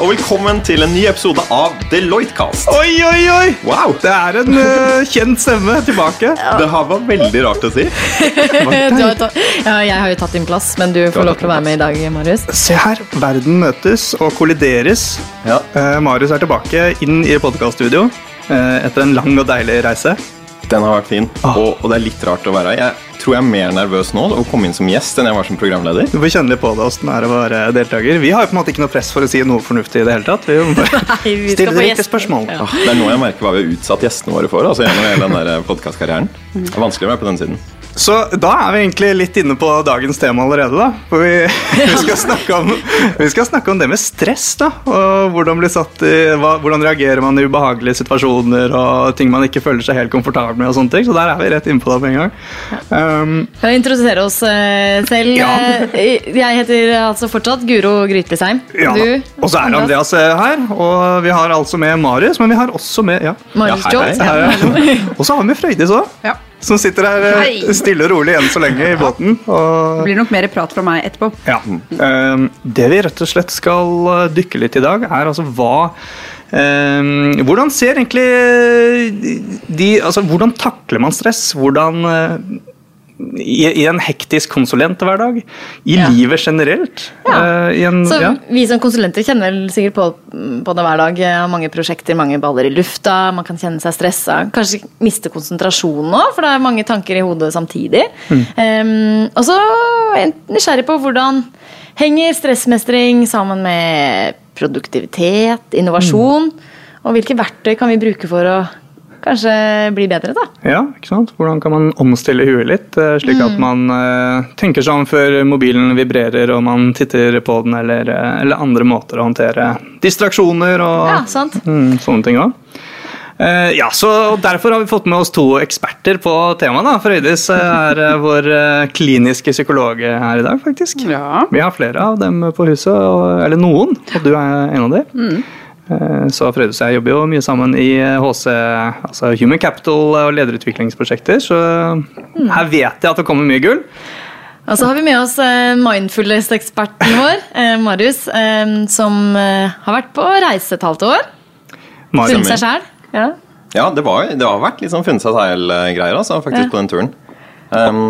og velkommen til en ny episode av Deloitte-cast. Oi, oi, oi! Wow, Det er en uh, kjent stemme tilbake. Det her var veldig rart å si. Du har tatt, ja, jeg har jo tatt din plass, men du får lov til å være med i dag, Marius. Se her. Verden møtes og kollideres. Ja. Uh, Marius er tilbake inn i podkaststudio uh, etter en lang og deilig reise. Den har vært fin, Ah. og, og det er litt rart å være her. Jeg tror jeg er mer nervøs nå å komme inn som gjest enn jeg var som programleder. Du får kjenne litt på det åssen det er å være deltaker. Vi har jo på en måte ikke noe press for å si noe fornuftig i det hele tatt. Vi må bare Nei, vi stille få direkte spørsmål. Ja. Det er nå jeg merker hva vi har utsatt gjestene våre for. altså gjennom hele den der podcastkarrieren. Det er vanskelig å være på den siden. Så da er vi egentlig litt inne på dagens tema allerede. da. For vi, vi, skal snakke om, vi skal snakke om det med stress. da, og Hvordan blir satt i, hva, hvordan reagerer man i ubehagelige situasjoner og ting man ikke føler seg helt komfortabel med. og sånne ting, Så der er vi rett inne på det med en gang. Um, Kan vi introdusere oss eh, selv? Ja. Eh, Jeg heter altså fortsatt Guro Grytlisheim. ja. Du? Og så er Andreas eh, her, og vi har altså med Marius, men vi har også med ja, Marius Ja, Jones. Og så har vi med Frøydis òg, Ja. Som sitter her eh, Hei. stille og rolig enn så lenge i båten. Og Det blir nok mer prat fra meg etterpå. Ja. Um, det vi rett og slett skal uh, dykke litt i dag, er altså hva um, Hvordan ser egentlig de Altså, hvordan takler man stress? Hvordan uh, i, I en hektisk konsulenthverdag? I Ja. livet generelt? Ja. I en, Så ja. Vi som konsulenter kjenner sikkert på, på det hver dag. Eh, Mange prosjekter, mange baller i lufta, man kan kjenne seg stressa. Kanskje miste konsentrasjonen òg, for det er mange tanker i hodet samtidig. Mm. Um, og så er nysgjerrig på hvordan henger stressmestring sammen med produktivitet, innovasjon? Mm. Og hvilke verktøy kan vi bruke for å kanskje bli bedre, da? Ja, ikke sant? Hvordan kan man omstille huet litt, eh, slik at man eh, tenker seg om før mobilen vibrerer og man titter på den, eller, eh, eller andre måter å håndtere distraksjoner og Ja, sant. mm, sånne ting òg. ja, så Derfor har vi fått med oss to eksperter på temaet. da. Frøydis er vår kliniske psykolog her i dag, faktisk. Ja. Vi har flere av dem på huset, og, eller noen, og du er en av dem. Eh, Så Frøydis og jeg jobber jo mye sammen i HC, altså Human Capital og lederutviklingsprosjekter, så her vet jeg at det kommer mye gull. Og så har vi med oss eh, mindfulness-eksperten vår, eh, Marius, eh, som eh, har vært på reise et halvt år. Funnet seg sjæl. Ja. Ja, det, var, det har vært litt sånn funnet seg selv-greier altså, faktisk Ja. på den turen. Um,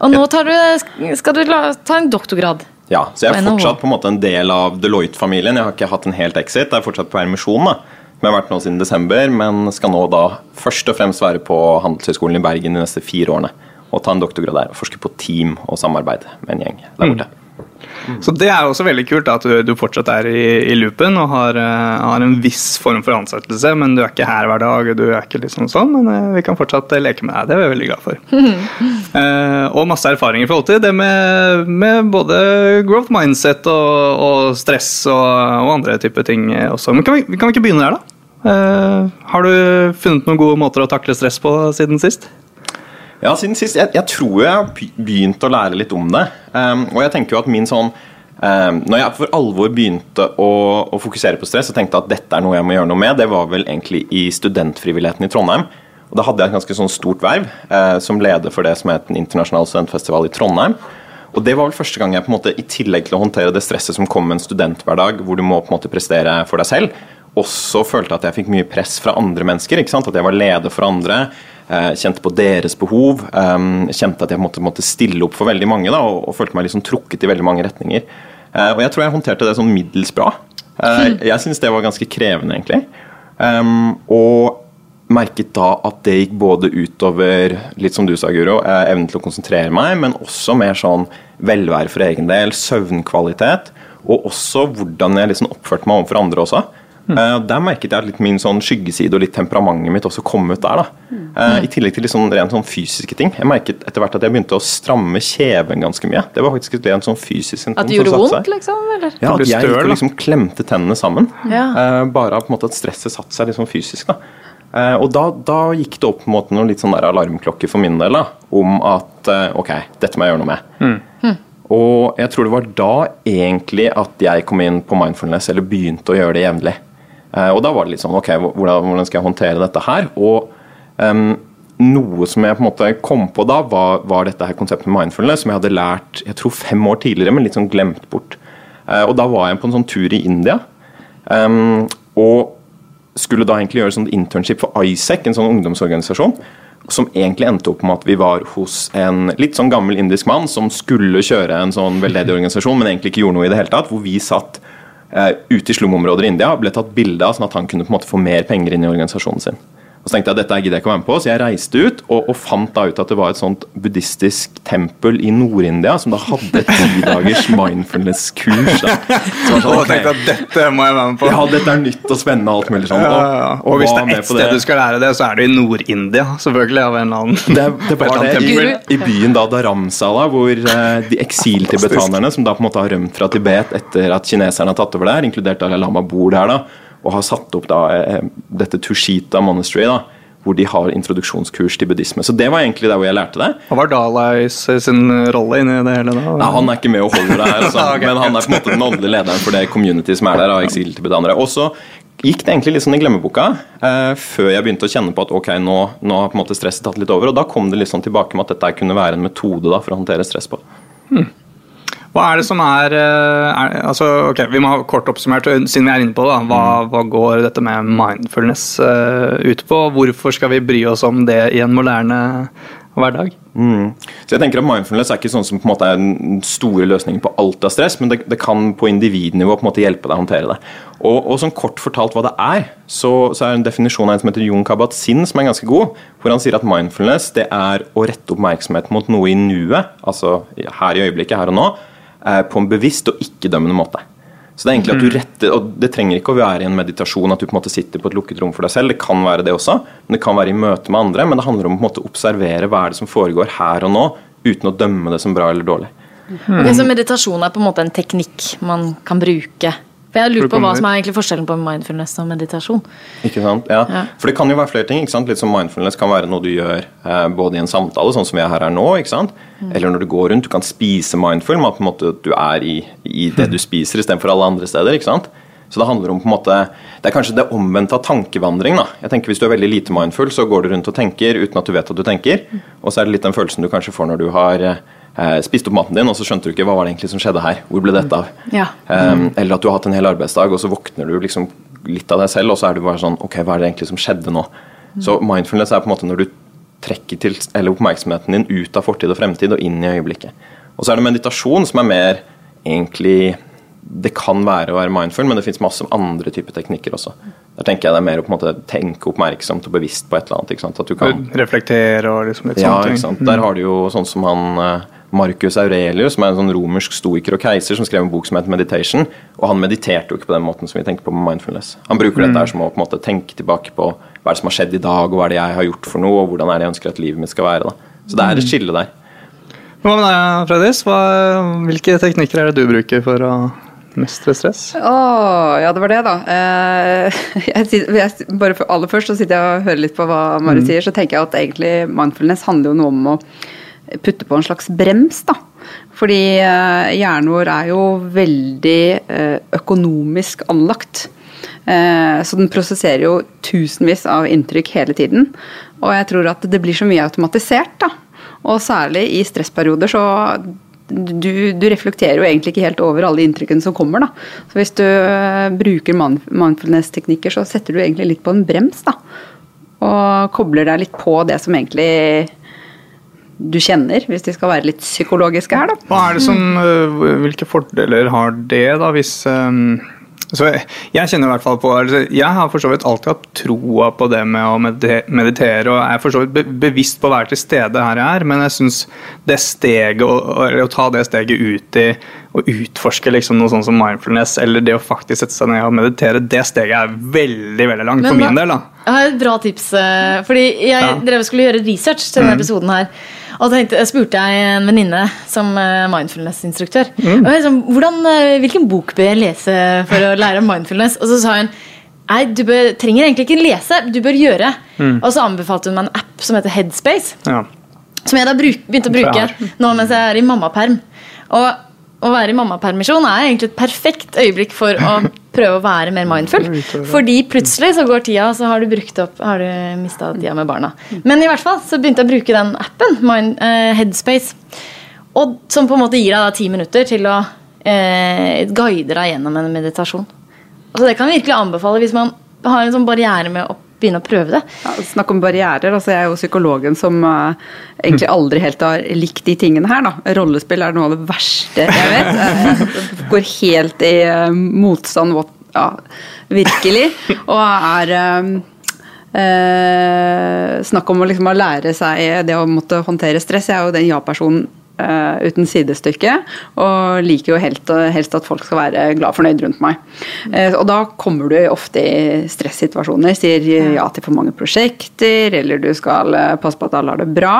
Og nå tar du, skal du ta en doktorgrad. Ja, Så jeg er fortsatt på en måte en del av Deloitte-familien. Jeg har ikke hatt en helt exit. Jeg er fortsatt på permisjon. da. Vi har vært nå siden desember, men skal nå da først og fremst være på Handelshøyskolen i Bergen de neste fire årene. Og ta en doktorgrad der og forske på team og samarbeid med en gjeng der borte. Så det er også veldig kult at du, du fortsatt er i, i loopen og har, uh, har en viss form for ansettelse, men du er ikke her hver dag, du er ikke liksom sånn, men uh, vi kan fortsatt eh, leke med deg. Det er vi veldig glad for. Og masse erfaringer i forhold til det med, med både growth mindset og, og stress og, og andre typer ting også. Men kan vi, kan vi ikke begynne der, da? Har du funnet noen gode måter å takle stress på siden sist? Ja, siden sist. Jeg, jeg tror jeg har begynt å lære litt om det. Um, og jeg tenker jo at min sånn um, Når jeg for alvor begynte å, å fokusere på stress og tenkte at dette er noe jeg må gjøre noe med, det var vel egentlig i studentfrivilligheten i Trondheim. Og Da hadde jeg et ganske sånn stort verv uh, som leder for det som het den internasjonale studentfestival i Trondheim. Og det var vel første gang jeg på en måte, i tillegg til å håndtere det stresset som kom med en studenthverdag, hvor du må på en måte prestere for deg selv, også følte at jeg fikk mye press fra andre mennesker. ikke sant? At jeg var leder for andre. Eh, kjente på deres behov. Eh, kjente at jeg måtte, måtte stille opp for veldig mange da, og, og følte meg liksom trukket i veldig mange retninger. Eh, og jeg tror jeg håndterte det sånn middels bra. Eh, jeg syns det var ganske krevende, egentlig. Og merket da at det gikk både utover litt som du sa, Guro, evnen til å konsentrere meg, men også mer sånn velvære for egen del, søvnkvalitet, og også hvordan jeg liksom oppførte meg overfor andre også. Eh, der merket jeg at litt min sånn skyggeside og litt temperamentet mitt også kom ut der. da. Uh, I tillegg til litt sånn rent sånn fysiske ting. Jeg merket etter hvert at jeg begynte å stramme kjeven ganske mye. Det var faktisk et rent sånn fysisk symptom. At det gjorde vondt, liksom? Eller? Ja, at jeg støl, liksom klemte tennene sammen. Ja. Eh, bare av på en måte at stresset satte seg liksom fysisk. da. Uh, og da, da gikk det opp på en måte noen litt sånn der alarmklokker for min del da, om at ok, dette må jeg gjøre noe med. Og jeg tror det var da egentlig at jeg kom inn på mindfulness, eller begynte å gjøre det jevnlig. Eh, og da var det litt sånn ok, hvordan, skal jeg håndtere dette her? Og um, noe som jeg på en måte kom på da, var, var dette her konseptet med mindfulness, som jeg hadde lært jeg tror fem år tidligere, men litt sånn glemt bort. Uh, og da var jeg på en sånn tur i India. Um, og skulle da egentlig gjøre sånn internship for ISEC, en sånn ungdomsorganisasjon. Som egentlig endte opp med at vi var hos en litt sånn gammel indisk mann som skulle kjøre en sånn veldedig organisasjon, men egentlig ikke gjorde noe i det hele tatt. Hvor vi satt ute i slumområder i India ble tatt bilde av, sånn at han kunne på en måte få mer penger inn i organisasjonen sin. Og så tenkte jeg at dette gidder jeg ikke å være med på, så jeg reiste ut og, og, fant da ut at det var et sånt buddhistisk tempel i Nord-India som da hadde et ti dagers mindfulness-kurs. Da. Så sånn, okay. tenkte at dette må jeg være med på. Ja, dette er nytt og spennende og alt mulig sånn. Og, ja, ja. og, hvis det er ett sted du skal lære det, så er det i Nord-India, selvfølgelig. av en eller annen. Det, det var det i, i, byen da Dharamsala, hvor uh, de eksiltibetanerne som da på en måte har rømt fra Tibet etter at kineserne har tatt over der, inkludert Dalai Lama, bor der da og har satt opp da, eh, dette Tushita Monastery. da, hvor de har introduksjonskurs til buddhisme. Så det var egentlig der hvor jeg lærte det. Hva var Dalais sin rolle inni det hele da? Nei, Han er ikke med og holder det her, altså. okay. men han er på en måte den åndelige lederen for det community som er der av eksiltibetanere. Og så gikk det egentlig litt sånn i glemmeboka eh, før jeg begynte å kjenne på at ok, nå, nå har på en måte stresset tatt litt over. Og da kom det litt sånn tilbake med at dette kunne være en metode da, for å håndtere stress på. Hmm. Hva er det som er, eh, er, altså, ok, Vi må ha kort oppsummert, siden vi er inne på det. Hva, mm. hva går dette med mindfulness uh, ut på? Hvorfor skal vi bry oss om det i en moderne hverdag? Mm. Så jeg tenker at Mindfulness er ikke sånn som på en måte er den store løsningen på alt av stress, men det, det kan på individnivå på en måte hjelpe deg å håndtere det. Og, og sånn kort fortalt hva det er, så, så er det en definisjon av en som heter Jon Kabat-Zinn som er ganske god. Hvor han sier at mindfulness det er å rette oppmerksomhet mot noe i nuet, altså her i øyeblikket, her og nå på en bevisst og ikke-dømmende måte. Så Det er egentlig at du mm. retter, og det trenger ikke å være i en meditasjon at du på en måte sitter på et lukket rom for deg selv. Det kan være det også, men det kan være i møte med andre. Men det handler om å på en måte observere hva er det som foregår her og nå, uten å dømme det som bra eller dårlig. Mm. Okay, så meditasjon er på en måte en teknikk man kan bruke for Jeg lurer på hva som er egentlig forskjellen på mindfulness og meditasjon. Ikke sant, ja. ja. For det kan jo være flere ting. ikke sant? Litt som Mindfulness kan være noe du gjør eh, både i en samtale, sånn som vi er her, nå, ikke sant? Mm. eller når du går rundt. Du kan spise mindful, men på en måte du er i, i det du spiser istedenfor alle andre steder. ikke sant? Så det handler om på en måte, det er kanskje det omvendte av tankevandring. da. Jeg tenker Hvis du er veldig lite mindful, så går du rundt og tenker uten at du vet at du tenker. Og så er det litt den følelsen du kanskje får når du har eh, spiste opp maten din, og så skjønte du ikke hva var det egentlig som skjedde her. Hvor ble dette av? Ja. Um, eller at du har hatt en hel arbeidsdag, og så våkner du liksom litt av deg selv, og så er du bare sånn Ok, hva er det egentlig som skjedde nå? Så mindfulness er på en måte når du trekker til, eller oppmerksomheten din ut av fortid og fremtid og inn i øyeblikket. Og så er det meditasjon som er mer egentlig det kan være å være mindful, men det fins masse andre typer teknikker også. Der tenker jeg det er mer å på en måte tenke oppmerksomt og bevisst på et eller annet. ikke sant? At du kan... Reflektere og liksom litt ja, sånne ting. Ikke sant? Der har du jo sånn som han eh, Marcus Aurelius, som er en sånn romersk stoiker og keiser, som skrev en bok som heter Meditation. Og han mediterte jo ikke på den måten som vi tenker på med mindfulness. Han bruker mm. dette her som å på en måte tenke tilbake på hva er det som har skjedd i dag, og hva er det jeg har gjort for noe, og hvordan er det jeg ønsker at livet mitt skal være. da. Så det er et mm. skille der. Hva med deg, Fredis? Hva, hvilke teknikker er det du bruker for å mestre stress? Oh, ja, det var det, da. Eh, jeg, jeg, bare for, aller først så sitter jeg og hører litt på hva Mari mm. sier, så tenker jeg at egentlig mindfulness handler jo noe om å putte på en slags brems, da. Fordi eh, hjernen vår er jo veldig eh, økonomisk anlagt. Eh, så den prosesserer jo tusenvis av inntrykk hele tiden. Og jeg tror at det blir så mye automatisert, da. Og særlig i stressperioder så du, du, reflekterer jo egentlig ikke helt over alle inntrykkene som kommer. da. Så Hvis du bruker mindfulness-teknikker, så setter du egentlig litt på en brems. da. Og kobler deg litt på det som egentlig du kjenner, hvis de skal være litt psykologiske her, da. Hva er det som, øh, Hvilke fordeler har det, da, hvis um så jeg kjenner i hvert fall på altså, Jeg har for så vidt alltid hatt troa på det med å meditere, og er for så vidt bevisst på å være til stede her jeg er, men jeg syns det steget, å, å ta det steget ut i å utforske liksom noe sånn som mindfulness, eller det å faktisk sette seg ned og meditere, det steget er veldig veldig langt men, for min del. da. Jeg har et bra tips, eh, fordi jeg ja. drev skulle gjøre research til denne mm. episoden her. Og tenkte, jeg spurte jeg en venninne som eh, mindfulness-instruktør mm. liksom, eh, hvilken bok bør jeg lese for å lære mindfulness. Og så sa hun nei, du bør, trenger egentlig ikke lese, du bør gjøre. Mm. Og så anbefalte hun meg en app som heter Headspace. Ja. Som jeg da bruk, begynte å bruke nå mens jeg er i mammaperm. Og å være i mammapermisjon er egentlig et perfekt øyeblikk for å prøve å være mer mindful. Fordi plutselig så går tida, og så har du brukt opp Har du mista tida med barna. Men i hvert fall så begynte jeg å bruke den appen, Mind, uh, Headspace, og, som på en måte gir deg da ti minutter til å uh, guide deg gjennom en meditasjon. Altså, det kan jeg virkelig anbefale hvis man har en sånn barriere med å begynne å prøve det. Ja, snakk om barrierer. altså Jeg er jo psykologen som uh, egentlig aldri helt har likt de tingene her. da. Rollespill er noe av det verste jeg vet. Jeg går helt i uh, motstand, ja, virkelig. Og er um, uh, Snakk om å, liksom, å lære seg det å måtte håndtere stress. Jeg er jo den ja-personen uh, uten sidestykke. Og liker jo helst, helst, at folk skal være glad og fornøyd rundt meg. Uh, og da kommer du ofte i stressituasjoner. Sier ja til for mange prosjekter, eller du skal uh, passe på at alle har det bra.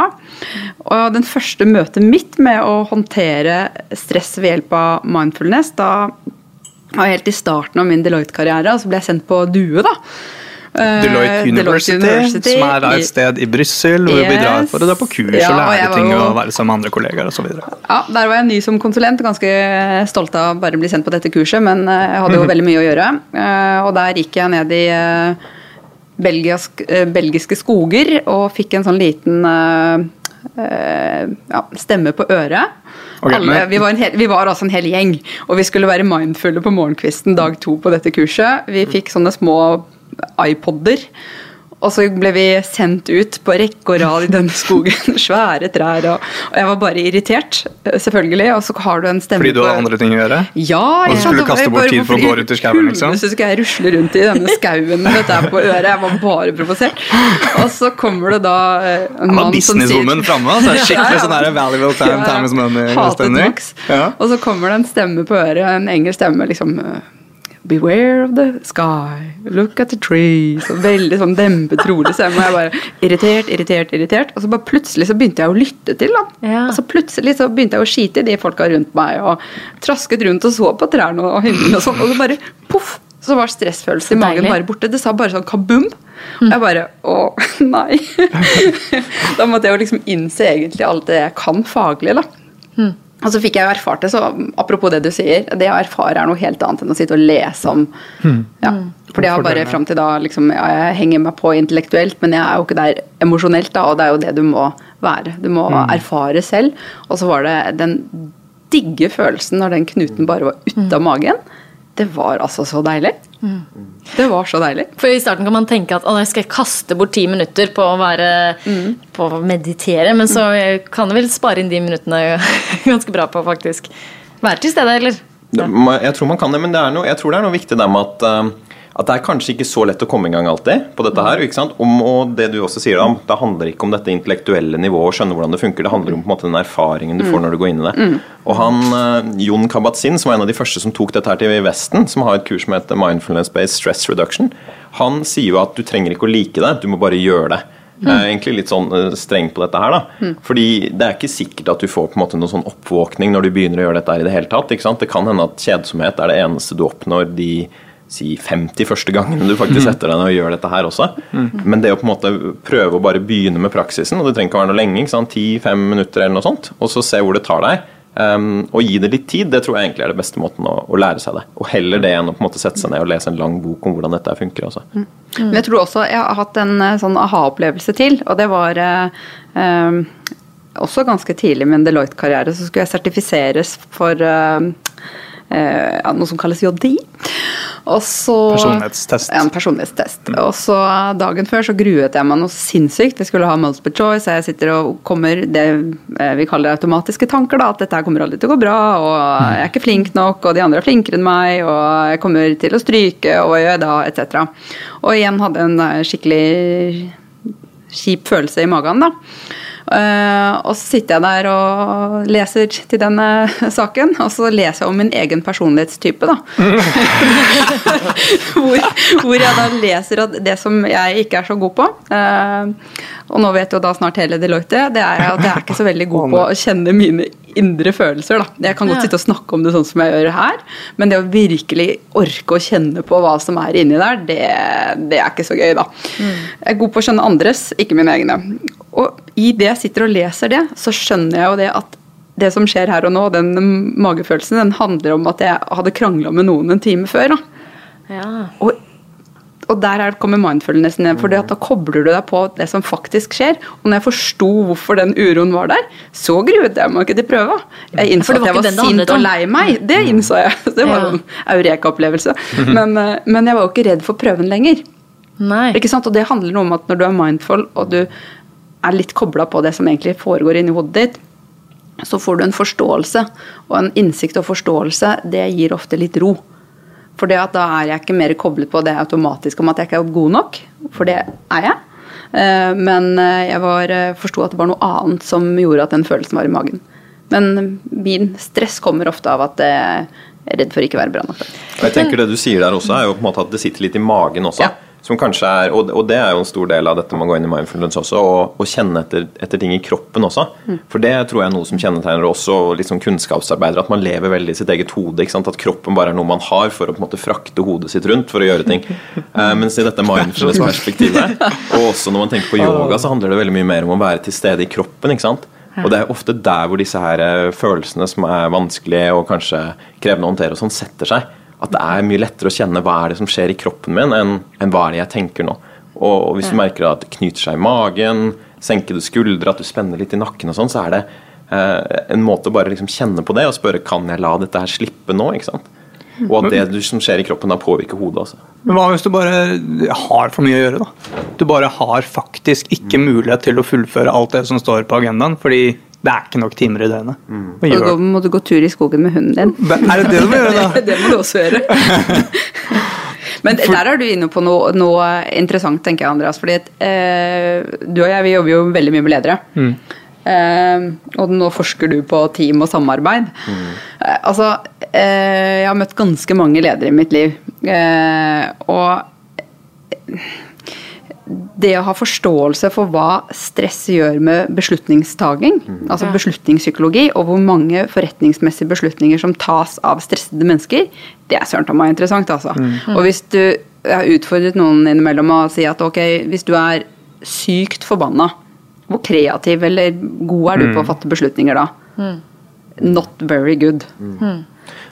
Og den første møtet mitt med å håndtere stress ved hjelp av mindfulness, da var helt i starten av min Deloitte-karriere, og så ble jeg sendt på Due, da. Deloitte University, Deloitte University, som er et sted i Brussel hvor yes. vi drar for å dra på kurs ja, og lære og ting og være sammen med andre kollegaer osv. Ja, der var jeg ny som konsulent, ganske stolt av å bare bli sendt på dette kurset, men eh, jeg hadde jo veldig mye å gjøre. Eh, og der gikk jeg ned i eh, belgisk, belgiske skoger og fikk en sånn liten ja, stemme på øret. Okay, Alle, vi, var hel, vi, var altså en hel gjeng, og vi skulle være mindfulle på morgenkvisten dag to på dette kurset. Vi fikk sånne små iPoder. Og så ble vi sendt ut på rekke og rad i denne skogen. Svære trær. Og, og, jeg var bare irritert, selvfølgelig. Og så har du en stemme Fordi du hadde andre ting å gjøre? Ja, Og du skulle kaste bort tid for å gå rundt i skauen? Liksom. Så skal jeg rusle rundt i denne skauen med dette på øret. Jeg var bare provosert. Og så kommer det da eh, en mann som sier Businesswoman framme. Altså. Skikkelig sånn her valuable time, time is money-stemning. Ja. Og så kommer det en stemme på øret, en engelsk stemme. liksom Beware of the sky, look at the trees. Og veldig sånn dempet, rolig stemme. Og jeg bare irritert, irritert, irritert. Og så bare plutselig så begynte jeg å lytte til ham. Ja. Og så plutselig så begynte jeg å skite i de folka rundt meg, og trasket rundt og så på trærne og himmelen og sånn. Og så bare poff, så var stressfølelsen i magen bare borte. Det sa bare sånn kabum. Og jeg bare å, nei. da måtte jeg jo liksom innse egentlig alt det jeg kan faglig, da. Mm. Og så fikk jeg jo erfart det, så apropos det du sier, det å erfare er noe helt annet enn å sitte og lese om mm. ja. For jeg har bare fram til da liksom, ja, Jeg henger meg på intellektuelt, men jeg er jo ikke der emosjonelt, da, og det er jo det du må være. Du må mm. erfare selv. Og så var det den digge følelsen når den knuten bare var ute av magen. Det var altså så deilig. Mm. Det var så deilig. For I starten kan man tenke at jeg skal kaste bort ti minutter på å, være, mm. på å meditere, men så kan du vel spare inn de minuttene ganske bra på å faktisk være til stede, eller? Ja. Jeg tror man kan det, men det noe, jeg tror det er noe viktig der med at uh, at det er kanskje ikke så lett å komme i gang alltid på dette her. ikke sant? Om, og det du også sier om, Det handler ikke om dette intellektuelle nivået og skjønne hvordan det funker. Det handler om på en måte den erfaringen du får mm. når du går inn i det. Mm. Og han, uh, Jon Kabat-Zinn, som var en av de første som tok dette her til Vesten, som har et kurs som heter Mindfulness-Based Stress Reduction, han sier jo at du trenger ikke å like det, du må bare gjøre det. Mm. Egentlig litt sånn uh, streng på dette her, da. Mm. Fordi det er ikke sikkert at du får på en måte noen sånn oppvåkning når du begynner å gjøre dette her i det hele tatt. ikke sant? Det kan hende at kjedsomhet er det eneste du oppnår de si 50 første gangene du faktisk setter deg ned og gjør dette her også. Mm. Men det å på en måte prøve å bare begynne med praksisen, og det trenger ikke å være noe lenge, 10-5 minutter eller noe sånt, og så se hvor det tar deg. Um, og gi det litt tid, det tror jeg egentlig er det beste måten å, å, lære seg det. Og heller det enn å på en måte sette seg ned og lese en lang bok om hvordan dette funker. Også. Mm. Men jeg tror også jeg har hatt en eh, sånn aha-opplevelse til, og det var um, også ganske tidlig i min Deloitte-karriere så skulle jeg sertifiseres for uh, uh, noe som kalles JDI. Og så, personlighetstest. Ja, en personlighetstest. Mm. Og så dagen før så gruet jeg meg noe sinnssykt. Vi skulle ha multiple choice, jeg sitter og kommer det eh, vi kaller automatiske tanker. da, At dette her kommer aldri til å gå bra, og mm. jeg er ikke flink nok, og de andre er flinkere enn meg, og jeg kommer til å stryke, og hva gjør jeg da, etc. Og igjen hadde en eh, skikkelig kjip følelse i magen, da. Uh, og så sitter jeg der og leser til denne saken, og så leser jeg om min egen personlighetstype, da. hvor, hvor, jeg da leser at det som jeg ikke er så god på uh, Og nå vet jo da snart hele Deloitte det er at jeg er ikke så veldig god på å kjenne mine indre følelser. da. Jeg kan godt sitte og snakke om det sånn som jeg gjør her, men det å virkelig orke å kjenne på hva som er inni der, det, det er ikke så gøy, da. Mm. Jeg er god på å skjønne andres, ikke mine egne. Og i det jeg sitter og leser det, så skjønner jeg jo det at det som skjer her og nå, den magefølelsen, den handler om at jeg hadde krangla med noen en time før. Da. Ja. Og, og der er, kommer mindfulnessen ned. For da kobler du deg på det som faktisk skjer. Og når jeg forsto hvorfor den uroen var der, så gruet jeg meg ikke til prøva. Jeg innså at jeg var sint og lei meg. Det innså jeg. Det var en eureka-opplevelse. Men, eh, men, jeg var jo ikke redd for prøven lenger. Nei. Ikke sant? Og det handler noe om at når du er mindful, og du er litt kobla på det som egentlig foregår inni hodet ditt, så får du en forståelse. Og en innsikt og forståelse, det gir ofte litt ro. For da er jeg ikke mer koblet på det automatisk om at jeg ikke er god nok, for det er jeg. Eh, men eh, jeg var, eh, forsto at det var noe annet som gjorde at den følelsen var i magen. Men min stress kommer ofte av at jeg er redd for ikke å være bra nok. Jeg tenker Det du sier der også, er jo på en måte at det sitter litt i magen også. Ja. Som kanskje er, og, det er jo en stor del av dette med å gå inn i mindfulness også, å kjenne etter, etter, ting i kroppen også. Mm. For det tror jeg er noe som kjennetegner også liksom kunnskapsarbeidere, at man lever veldig i sitt eget hode. At kroppen bare er noe man har for å på en måte frakte hodet sitt rundt for å gjøre ting. uh, mens i dette mindfulness-perspektivet, og også når man tenker på yoga, så handler det veldig mye mer om å være til stede i kroppen. ikke sant? Og det er ofte der hvor disse her eh, følelsene som er vanskelige og kanskje krevende å håndtere, og sånn setter seg at det er mye lettere å kjenne hva er det som skjer i kroppen min, enn, enn hva er det jeg tenker nå. Og, og hvis du merker at det knyter seg i magen, senkede skuldre, at du spenner litt i nakken og sånn, så er det eh, en måte å bare liksom kjenne på det og spørre kan jeg la dette her slippe nå. ikke sant? Og at det som skjer i kroppen, da påvirker hodet. også. Men Hva hvis du bare har for mye å gjøre? da? Du bare har faktisk ikke mulighet til å fullføre alt det som står på agendaen, fordi det er ikke nok timer i døgnet. Mm. Og da må du gå tur i skogen med hunden din. Er det det du må gjøre, da? det må du også gjøre. Men For, der er du inne på noe, noe, interessant, tenker jeg, Andreas. fordi eh, du og jeg vi jobber jo veldig mye med ledere. Mm. Eh, og nå forsker du på team og samarbeid. Mm. Eh, altså, eh, jeg har møtt ganske mange ledere i mitt liv. Eh, og det å ha forståelse for hva stress gjør med beslutningstaking, mm. altså beslutningspsykologi, og hvor mange forretningsmessige beslutninger som tas av stressede mennesker, det er søren ta meg interessant, altså. Mm. Og hvis du jeg har utfordret noen innimellom å si at ok, hvis du er sykt forbanna, hvor kreativ eller god er du på å mm. fatte beslutninger da? Mm. Not very good. Mm.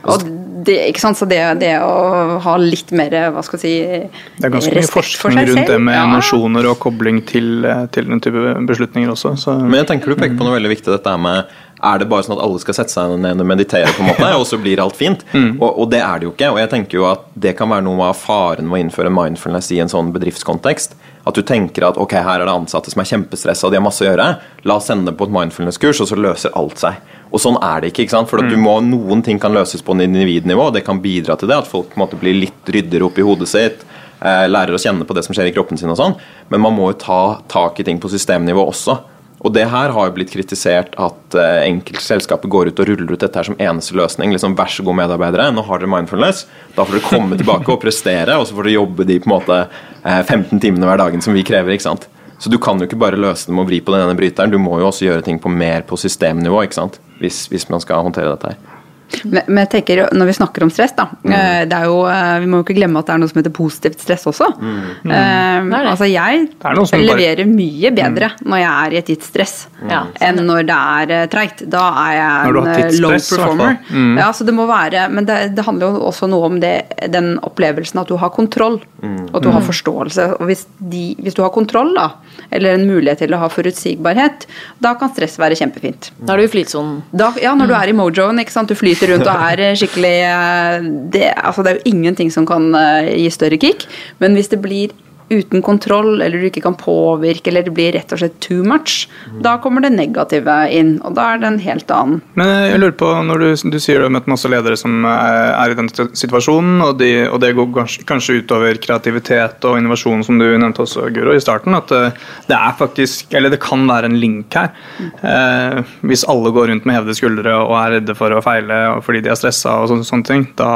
Og det, ikke sant? Så det, det, å ha litt mer hva skal jeg si, Det er ganske mye forskning rundt det med ja. emosjoner og kobling til, til, den type beslutninger også. Så. Men jeg tenker du peker på noe veldig viktig. dette med er det bare sånn at alle skal sette seg ned og meditere, på en måte, og så blir alt fint? Mm. Og, og, det er det jo ikke. Og jeg tenker jo at det kan være noe av faren med å innføre mindfulness i en sånn bedriftskontekst. At du tenker at ok, her er det ansatte som er kjempestressa og de har masse å gjøre. La oss sende dem på et mindfulness-kurs, og så løser alt seg. Og sånn er det ikke. ikke sant? For mm. må, Noen ting kan løses på en individnivå, og det kan bidra til det. At folk på en måte blir litt ryddigere opp i hodet sitt. Eh, lærer å kjenne på det som skjer i kroppen sin og sånn. Men man må jo ta tak i ting på systemnivå også. Og det her har jo blitt kritisert at uh, enkelte selskaper går ut og ruller ut dette her som eneste løsning. liksom Vær så god, medarbeidere, nå har dere mindfulness. Da får dere komme tilbake og prestere, og så får dere jobbe de på en måte uh, eh, 15 timene hver dagen som vi krever. ikke sant? Så du kan jo ikke bare løse det med å vri på denne bryteren, du må jo også gjøre ting på mer på systemnivå ikke sant? Hvis, hvis man skal håndtere dette her. Men jeg tenker, Når vi snakker om stress, da mm. Eh, det er jo, eh, Vi må jo ikke glemme at det er noe som heter positivt stress også. Mm. Mm. Uh, altså Jeg leverer bare... mye bedre mm. når jeg er i et gitt stress, ja, enn når det er treigt. Da er jeg en low performer. Mm. Ja, så det må være, Men det, det, handler jo også noe om det, den opplevelsen at du har kontroll. Mm. Og at du har forståelse. Og hvis, de, hvis, du har kontroll, da, eller en mulighet til å ha forutsigbarhet, da kan stress være kjempefint. Da er du i flytsonen. Ja, når du er i mojoen. ikke sant? Du flyter flyter rundt og er skikkelig eh, det, altså det er jo ingenting som kan eh, gi større kick. Men hvis det blir uten kontroll, eller du ikke kan påvirke, eller det blir rett og slett too much, da kommer det negative inn. Og da er det en helt annen. Men jeg lurer på, når du, du sier du har møtt masse ledere som er i den situasjonen, og, de, og det går kanskje, kanskje utover kreativitet og innovasjon, som du nevnte også, Guro, i starten, at eh, det er faktisk, eller det kan være en link her. Eh, hvis alle går rundt med hevede skuldre og er redde for å feile fordi de er stressa og sånne, sånne ting, da,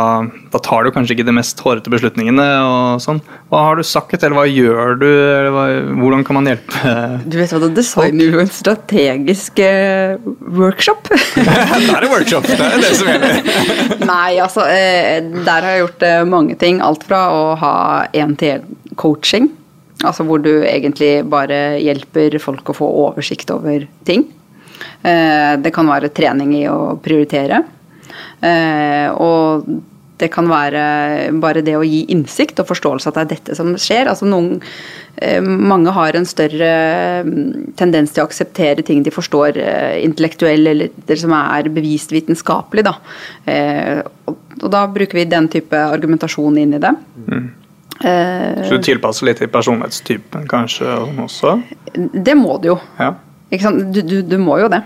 da, tar du kanskje ikke de mest hårete beslutningene og sånn. Hva har du sagt, eller hva hva gjør du? Hva, hvordan kan man hjelpe Du vet hva, Da designer jo en strategisk eh, workshop. det er en workshop, det er det som gjelder. Nei, altså eh, Der har jeg gjort eh, mange ting. Alt fra å ha én-til-én-coaching. Altså hvor du egentlig bare hjelper folk å få oversikt over ting. Det kan være trening i å prioritere. Og det kan være bare det å gi innsikt og forståelse at det er dette som skjer. Altså noen, eh, mange har en større mm, tendens til å akseptere ting de forstår eh, intellektuell eller det som er bevist vitenskapelig. Da. Eh, og da bruker vi den type argumentasjon inn i det. Mm. Så du tilpasser litt til personlighetstypen kanskje også? Det må du jo. Ja. Du, du, du må jo det.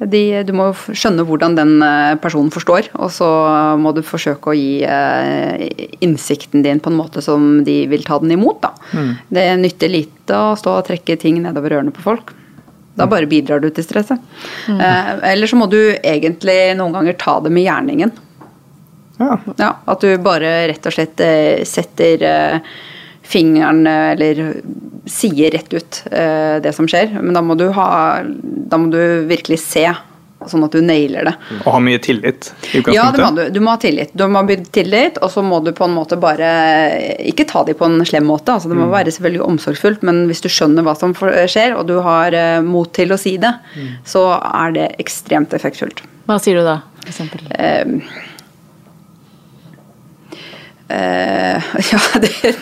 De, du må skjønne hvordan den eh, personen forstår, og så må du forsøke å gi eh, innsikten din på en måte som de vil ta den imot. Da. Mm. Det nytter lite å stå og trekke ting nedover ørene på folk. Da bare bidrar du til stresset. Mm. Eh, eller så må du egentlig noen ganger ta det med gjerningen. Ja. ja at du bare rett og slett setter fingeren eller sier rett ut uh, det som skjer. Men da må du ha Da må du virkelig se, sånn at du nailer det. Og ha mye tillit? Ja, det må du. Du må ha tillit. Du må ha tillit, og så må du på en måte bare Ikke ta dem på en slem måte, altså det må mm. være selvfølgelig omsorgsfullt, men hvis du skjønner hva som skjer, og du har uh, mot til å si det, mm. så er det ekstremt effektfullt. Hva sier du da, for eksempel? Uh, Uh, ja, det,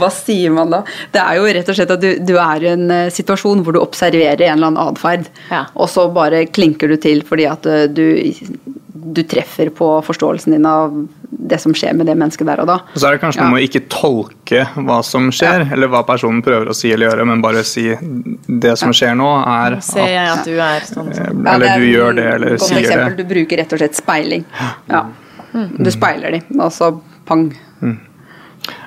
hva sier man da? Det er jo rett og slett at du, du er i en uh, situasjon hvor du observerer en eller annen atferd, ja. og så bare klinker du til fordi at uh, du, du, treffer på forståelsen din av det som skjer med det mennesket der og da. Og så er det kanskje ja. noe med å ikke tolke hva som skjer, ja. eller hva personen prøver å si eller gjøre, men bare si det som skjer nå, er at, ser jeg at du er sånn, sånn. Eller du gjør det, eller sier eksempel, det. Du bruker rett og slett speiling. Ja. Mm. Du speiler de, og så pang Mm.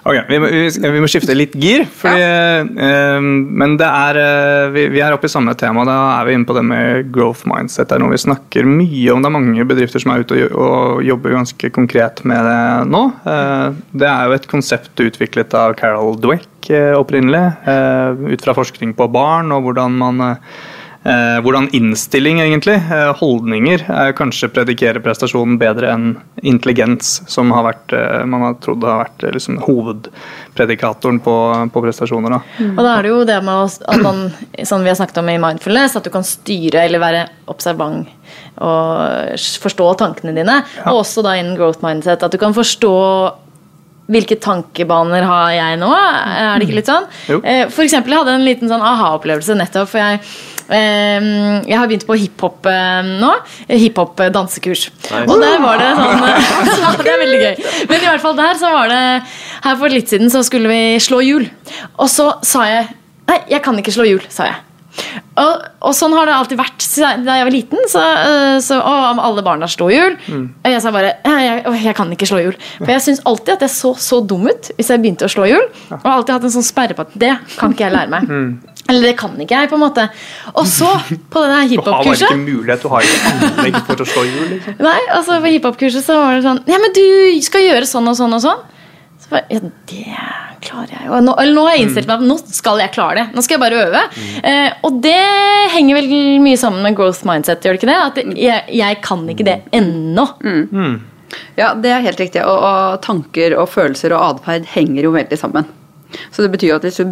Ok, vi må, vi må, skifte litt gir. Fordi, ja. eh, men det er eh, vi, vi, er oppe i samme tema. Da er vi inne på det med growth mindset. Det er noe vi snakker mye om. Det er mange bedrifter som er ute og, og jobber ganske konkret med det nå. Eh, det er jo et konsept utviklet av Carol Dweck eh, opprinnelig. Eh, ut fra forskning på barn og hvordan man eh, hvordan innstilling, egentlig, eh, holdninger, eh, kanskje predikerer prestasjonen bedre enn intelligens, som har vært, eh, man har trodd har vært eh, liksom, hovedpredikatoren på, på prestasjoner. Da. Mm. Og da er det jo det med at man, som vi har snakket om i Mindfulness, at du kan styre eller være observant og forstå tankene dine. Ja. Og også da innen growth mindset, at du kan forstå hvilke tankebaner har jeg nå? Er det ikke litt sånn? Jo. Eh, for eksempel, jeg hadde en liten sånn aha-opplevelse nettopp. for jeg Ehm, jeg har begynt på hiphop eh, nå. Hiphop-dansekurs. Og der var det sånn Det er veldig gøy. Men i hvert fall der så var det Her for litt siden så skulle vi slå hjul. Og så sa jeg Nei, jeg kan ikke slå hjul, sa jeg. Og, og, sånn har det alltid vært da jeg var liten. Så, eh, så, og alle barna slo hjul. Mm. Og jeg sa bare jeg, jeg, kan ikke slå hjul. For jeg syns alltid at jeg så så dum ut hvis jeg begynte å slå hjul. Og har alltid hatt en sånn sperre på at det kan ikke jeg lære meg. Mm. Eller det kan ikke jeg, på en måte. Og så, på det hiphop-kurset Du har bare ikke mulighet, du har ikke anlegg for å slå hjul. Liksom. Nei, altså på hiphop-kurset så var det sånn Ja, men du skal gjøre sånn og sånn og sånn. Så bare, ja, det klarer jeg jo. Nå, eller nå har jeg innstilt meg nå skal jeg klare det. Nå skal jeg bare øve. Mm. Eh, og det henger vel mye sammen med growth mindset, gjør det ikke det? At jeg, jeg kan ikke det ennå. Mm. Mm. Ja, det er helt riktig. Og, og tanker og følelser og atferd henger jo veldig sammen. Så det betyr at hvis du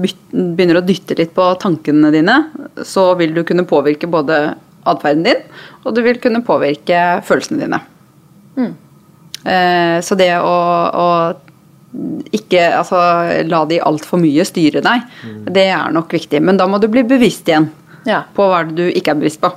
begynner å dytte litt på tankene dine, så vil du kunne påvirke både atferden din, og du vil kunne påvirke følelsene dine. Mm. Eh, så det å, å ikke altså, la de altfor mye styre deg, mm. det er nok viktig. Men da må du bli bevisst igjen ja. på hva du ikke er bevisst på.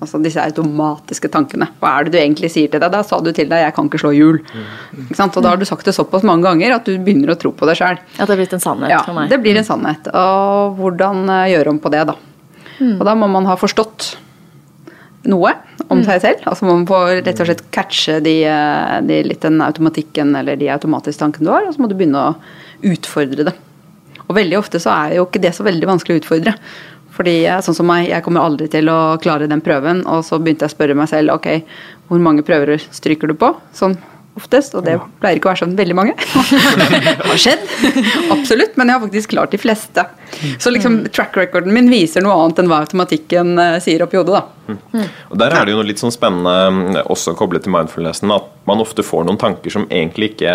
Altså disse automatiske tankene. Hva er det du egentlig sier til deg? Da sa du til deg 'jeg kan ikke slå hjul'. Mm. Og da har du sagt det såpass mange ganger at du begynner å tro på det sjøl. At det blitt en sannhet ja, for meg. Det blir en sannhet. Og hvordan eh, gjøre om på det, da. Mm. Og da må man ha forstått noe om mm. seg selv. Altså man får rett og slett catche de, eh, de litt den automatikken eller de automatiske tankene du har, og så må du begynne å utfordre det. Og veldig ofte så er jo ikke det så veldig vanskelig å utfordre. Fordi sånn som meg, jeg kommer aldri til å klare den prøven. Og så begynte jeg å spørre meg selv ok, hvor mange prøver stryker du på? Sånn oftest, og det pleier ikke å være sånn veldig mange. det har skjedd, absolutt, men jeg har faktisk klart de fleste. Så liksom track recorden min viser noe annet enn hva automatikken uh, sier oppi hodet, da. Mm. Og Der er det jo noe litt sånn spennende mm, også koblet til mindfulnessen, at man ofte får noen tanker som egentlig ikke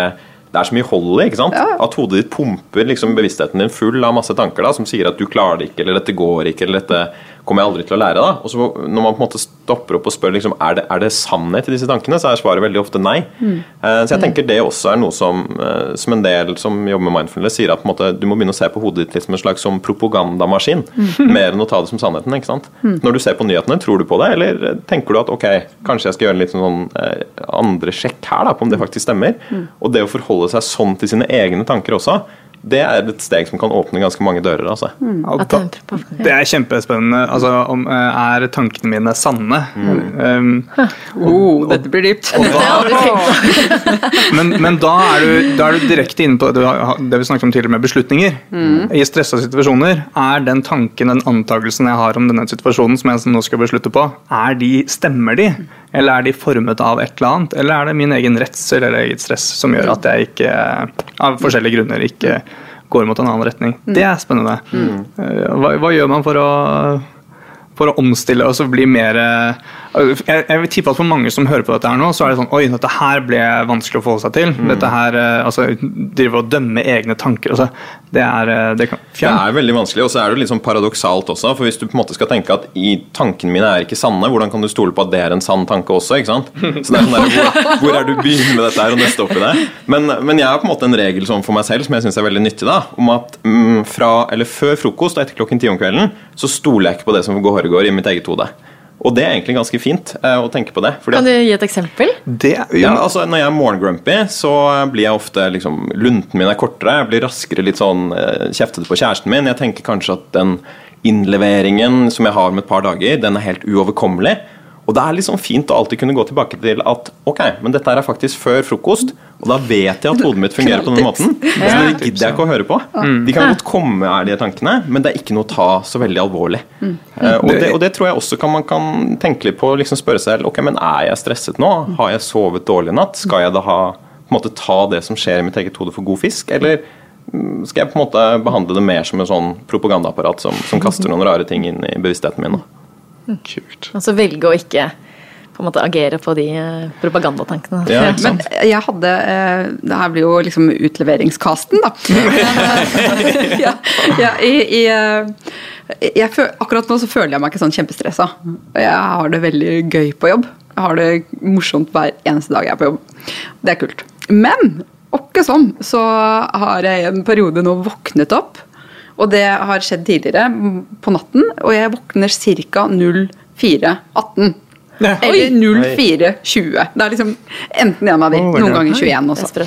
det er så mye hold i. ikke sant? Ja. At hodet ditt pumper liksom bevisstheten din full av masse tanker da, som sier at du klarer det ikke, eller dette går ikke, eller dette kommer jeg aldri til å lære. da Og så Når man på en måte stopper opp og spør liksom, er, det, er det sannhet i disse tankene, så er svaret veldig ofte nei. Mm. Uh, så jeg tenker det også er noe som, uh, som en del som jobber med mindfulness, sier at på en måte, du må begynne å se på hodet ditt som en slags som propagandamaskin, mm. mer enn å ta det som sannheten. ikke sant? Mm. Når du ser på nyhetene, tror du på det, eller tenker du at ok, kanskje jeg skal gjøre en litt sånn andre sjekk her, da, på om det faktisk stemmer? Mm. Og det å forholde seg sånn til sine egne tanker også, det er et steg som kan åpne ganske mange dører. Altså. Mm. det er kjempespennende. Altså, om, eh, er tankene mine sanne? Mm. Um, oh, dette blir dypt. men, men da, er du, da, er du, direkte inne på det, det vi snakket om tidligere med beslutninger. Mm. I stressa situasjoner, er den tanken, den antakelsen jeg har om denne situasjonen som jeg nå skal beslutte på, er de, stemmer de? Eller er de formet av et eller annet? Eller er det min egen redsel eller eget stress som gjør at jeg ikke, av forskjellige grunner ikke går mot en annen retning? Mm. Det er spennende. Mm. Eh, hva, hva, gjør man for å, for å omstille og så bli mer jeg, jeg, vil tippe at for mange som hører på dette her nå, så er det sånn Oi, dette her ble vanskelig å forholde seg til. Mm. Dette her, eh, altså Drive og dømme egne tanker. Altså, det er eh, det, det er veldig vanskelig, og så er det litt sånn paradoksalt også. For hvis du på en måte skal tenke at i tankene mine er ikke sanne, hvordan kan du stole på at det er en sann tanke også? ikke sant? Så det er sånn der, hvor, hvor, er du begynner med dette her og nøste opp i det? Men, men, jeg har på en måte en regel sånn for meg selv som jeg syns er veldig nyttig, da, om at mm, fra, eller før frokost og etter klokken ti om kvelden så stoler jeg ikke på det som går i mitt eget hode. Og det er egentlig ganske fint uh, å tenke på det. kan du gi et eksempel? Det, ja, altså Når jeg er morgengrumpy, så blir jeg ofte liksom, Lunten min er kortere, jeg blir raskere litt sånn uh, kjeftete på kjæresten min. Jeg tenker kanskje at den innleveringen som jeg har om et par dager, den er helt uoverkommelig. Og det er liksom fint å alltid kunne gå tilbake til at ok, men dette er faktisk før frokost, og da vet jeg at hodet mitt fungerer på den måten. Så det gidder jeg ikke å høre på. De kan godt komme ærlige tankene, men det er ikke noe å ta så veldig alvorlig. Uh, og, det, og, det, tror jeg også kan, man kan tenke litt på, liksom spørre seg ok, men er jeg stresset nå? Har jeg sovet dårlig i natt? Skal jeg da ha, på en måte, ta det som skjer i mitt eget hode for god fisk, eller mm, skal jeg på en måte behandle det mer som en sånn propagandaapparat som, som kaster noen rare ting inn i bevisstheten min? Da? Kult. Altså velge å ikke på en måte agere på de eh, propagandatankene. Ja, Men jeg hadde eh, Det her blir jo liksom utleveringskasten, da. ja, ja, i, i, eh, jeg, akkurat nå så føler jeg meg ikke sånn kjempestressa. Jeg har det veldig gøy på jobb. Jeg har det morsomt hver eneste dag jeg er på jobb. Det er kult. Men åkke sånn, så har jeg i en periode nå våknet opp og det har skjedd tidligere på natten, og jeg våkner ca. 04.18. Eller 04.20. Det er liksom enten en av de. Noen ganger 21 også.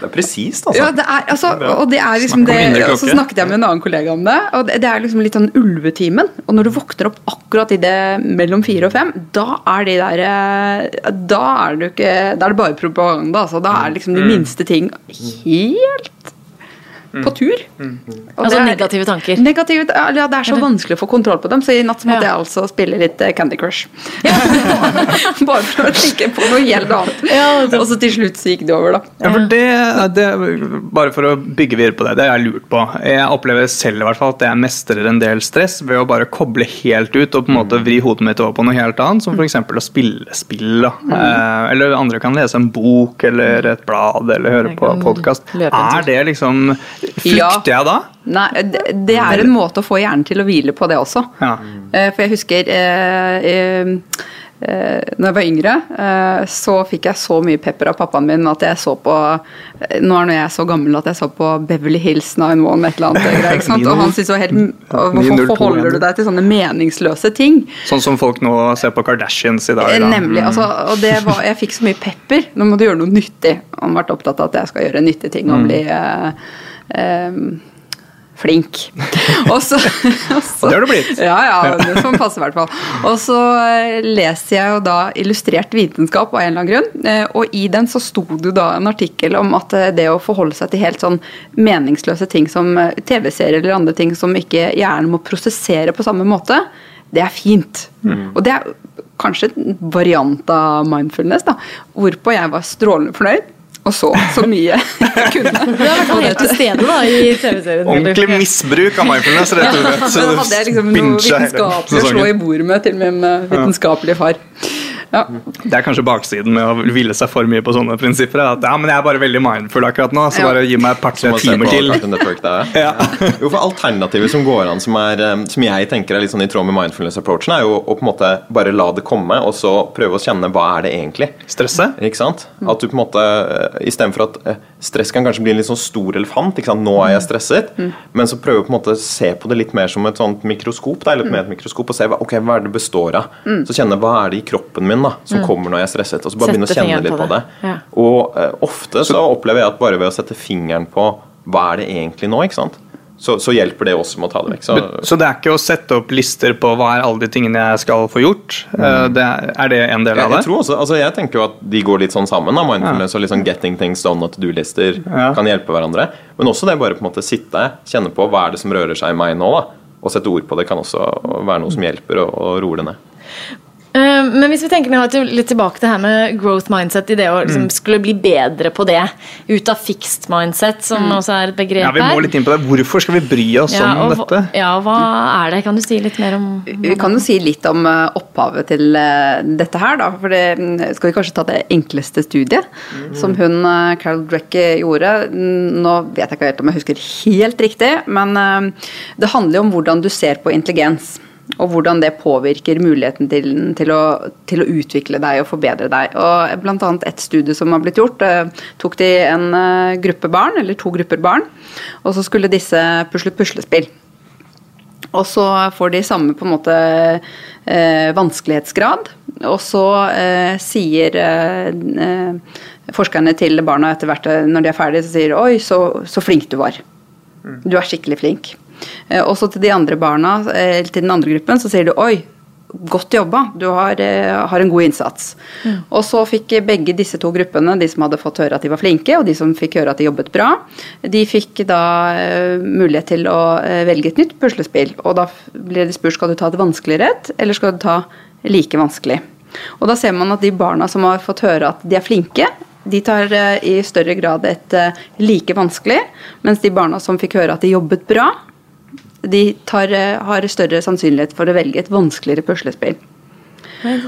Det er presist, altså. Ja, det er, altså og det er liksom det, og så snakket jeg med en annen kollega om det. og Det, det er liksom litt sånn ulvetimen. Og når du våkner opp akkurat i det mellom fire og fem, da er de der eh, Da er ikke, da er det bare propaganda. Altså. Da er liksom de mm. minste ting helt. På tur. Mm. Altså er, negative tanker? Negative, ja, Det er så vanskelig å få kontroll på dem, så i natt måtte ja. jeg altså spille litt eh, Candy Crush. Ja. Bare for å tenke på noe helt annet. og så til slutt så gikk det over, da. Ja, for det, det, bare for å bygge videre på det, det har jeg lurt på. Jeg opplever selv i hvert fall at jeg mestrer en del stress ved å bare koble helt ut og på en måte vri hodet mitt over på noe helt annet, som f.eks. å spille spill. Mm. Eh, eller andre kan lese en bok eller et blad eller høre på podkast. Er det liksom Flykter jeg da? Nei, det, det, er en måte å få hjernen til å hvile på, det også. Ja. Eh, for jeg husker eh, eh, eh, når jeg var yngre, eh, så fikk jeg så mye pepper av pappaen min at jeg så på eh, Nå er jeg så gammel at jeg så på Beverly Hills 911 et eller annet. Greier, ikke sant? Og han syntes jo helt Hvorfor forholder du deg til sånne meningsløse ting? Sånn som folk nå ser på Kardashians i dag. Da. Nemlig. Altså, og det var, jeg fikk så mye pepper. Nå må du gjøre noe nyttig. Han har vært opptatt av at jeg skal gjøre nyttige ting og mm. bli um, flink. Og så, det har du blitt. Ja, ja, det som passer i hvert fall. Og så eh, leser jeg jo da illustrert vitenskap av en eller annen grunn, eh, og i den så sto det jo da en artikkel om at eh, det å forholde seg til helt sånn meningsløse ting som TV-serier eller andre ting som ikke hjernen må prosessere på samme måte, det er fint. Mm. Og det er kanskje en variant av mindfulness, da, hvorpå jeg var strålende fornøyd og så så mye jeg kunne. Du har vært helt til stede da, i TV-serien. Ordentlig misbruk av mindfulness, rett og slett. Så hadde jeg liksom noe vitenskapelig å slå i bordet med til min vitenskapelige far. Ja. Det er kanskje baksiden med å hvile seg for mye på sånne prinsipper. At ja, men jeg er bare veldig mindful akkurat nå, så Ja. bare gi meg et par-tre timer til. Network. Ja. Jo, for Alternativet som går an, som, er, eh, som jeg tenker er litt sånn i tråd med mindfulness-approachen, er jo å på en måte bare la det komme, og så prøve å kjenne hva er det egentlig. Stresse? Ikke sant? At du på en måte eh, Istedenfor at eh, stress kan kanskje bli en litt sånn stor elefant. Nå er jeg stresset. Men så prøve å på en måte se på det litt mer som et sånt mikroskop. Da, eller med et mikroskop Og se hva, ok, hva er det består av. Så kjenne hva er det i kroppen min da som kommer når jeg er stresset. Og så bare begynne å kjenne litt på på det. det. Ja. Og uh, ofte så opplever jeg at bare ved å sette fingeren på hva er det egentlig nå, ikke sant? Så, så hjelper det også med å ta det vekk. Så, Så det er ikke å sette opp lister på hva er alle de tingene jeg skal få gjort? Mm. Det er, er det en del jeg, av det? jeg tror også, altså jeg tenker jo at de går litt sånn sammen. Da, mindfulness og litt sånn getting things done og to-do-lister Ja. kan hjelpe hverandre. Men også det bare på en måte sitte, kjenne på hva er det som rører seg i meg nå. da Og sette ord på det kan også være noe som hjelper å roe det ned. Eh, Men hvis vi tenker meg litt tilbake til det her med growth mindset, i det å Mm. liksom skulle bli bedre på det, ut av fixed mindset, som også er et begrep her. Ja, Vi må litt inn på det. Hvorfor skal vi bry oss Ja, om og dette? Ja, hva er det? Kan du si litt mer om Vi kan jo si litt om eh, opphavet til eh, dette her, da. For det mm, skal vi kanskje ta det enkleste studiet som hun Carol Drecke, gjorde. Mm, Nå vet jeg ikke helt om jeg husker helt riktig, men det handler jo om hvordan du ser på intelligens. Og hvordan det påvirker muligheten til, til, å, til å utvikle deg og forbedre deg. Og blant annet et studie som har blitt gjort, eh, tok de en eh, gruppe barn, eller to grupper barn, og så skulle disse pusle puslespill. Og så får de samme på en måte eh, vanskelighetsgrad. Og så eh, sier eh, eh, forskerne til barna etter hvert når de er ferdige, så sier Oi, så, så flink du var. Du er skikkelig flink. Eh, og så til de andre barna, eller til den andre gruppen, så sier du Oi, godt jobba. Du har, eh, har en god innsats. Og så fikk begge disse to gruppene, de som hadde fått høre at de var flinke, og de som fikk høre at de jobbet bra, de fikk da eh, mulighet til å eh, velge et nytt puslespill. Og da ble de spurt skal du ta et vanskeligere rett, eller skal du ta like vanskelig. Og da ser man at de barna som har fått høre at de er flinke, de tar eh, i større grad et eh, like vanskelig, mens de barna som fikk høre at de jobbet bra, de tar, eh, har større sannsynlighet for å velge et vanskeligere puslespill.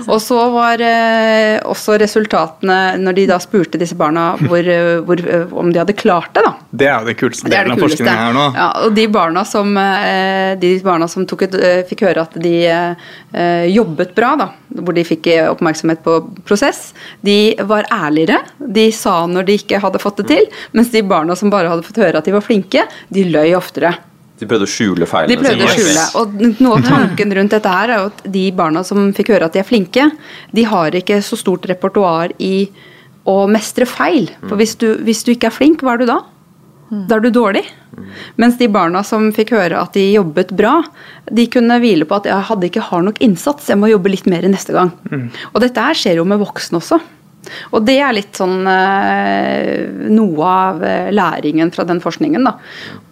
Og så var eh, også resultatene, når de da spurte disse barna hvor, eh, hvor, eh, om de hadde klart det, da. Det er jo det kuleste er delen det av forskningen her nå. Ja, og de barna som, eh, de barna som tok et, fikk høre at de eh, jobbet bra, da, hvor de fikk oppmerksomhet på prosess, de var ærligere. De sa når de ikke hadde fått det til. Mens de barna som bare hadde fått høre at de var flinke, de løy oftere. De prøvde å skjule feilene De prøvde å skjule. Og noe av tanken rundt dette her er jo at de barna som fikk høre at de er flinke, de har ikke så stort repertoar i å mestre feil. For hvis du, hvis du ikke er flink, hva er du da? Da er du dårlig. Mens de barna som fikk høre at de jobbet bra, de kunne hvile på at jeg hadde ikke har nok innsats, jeg må jobbe litt mer neste gang. Og dette her skjer jo med voksne også. Og det er litt sånn eh, noe av eh, læringen fra den forskningen, da.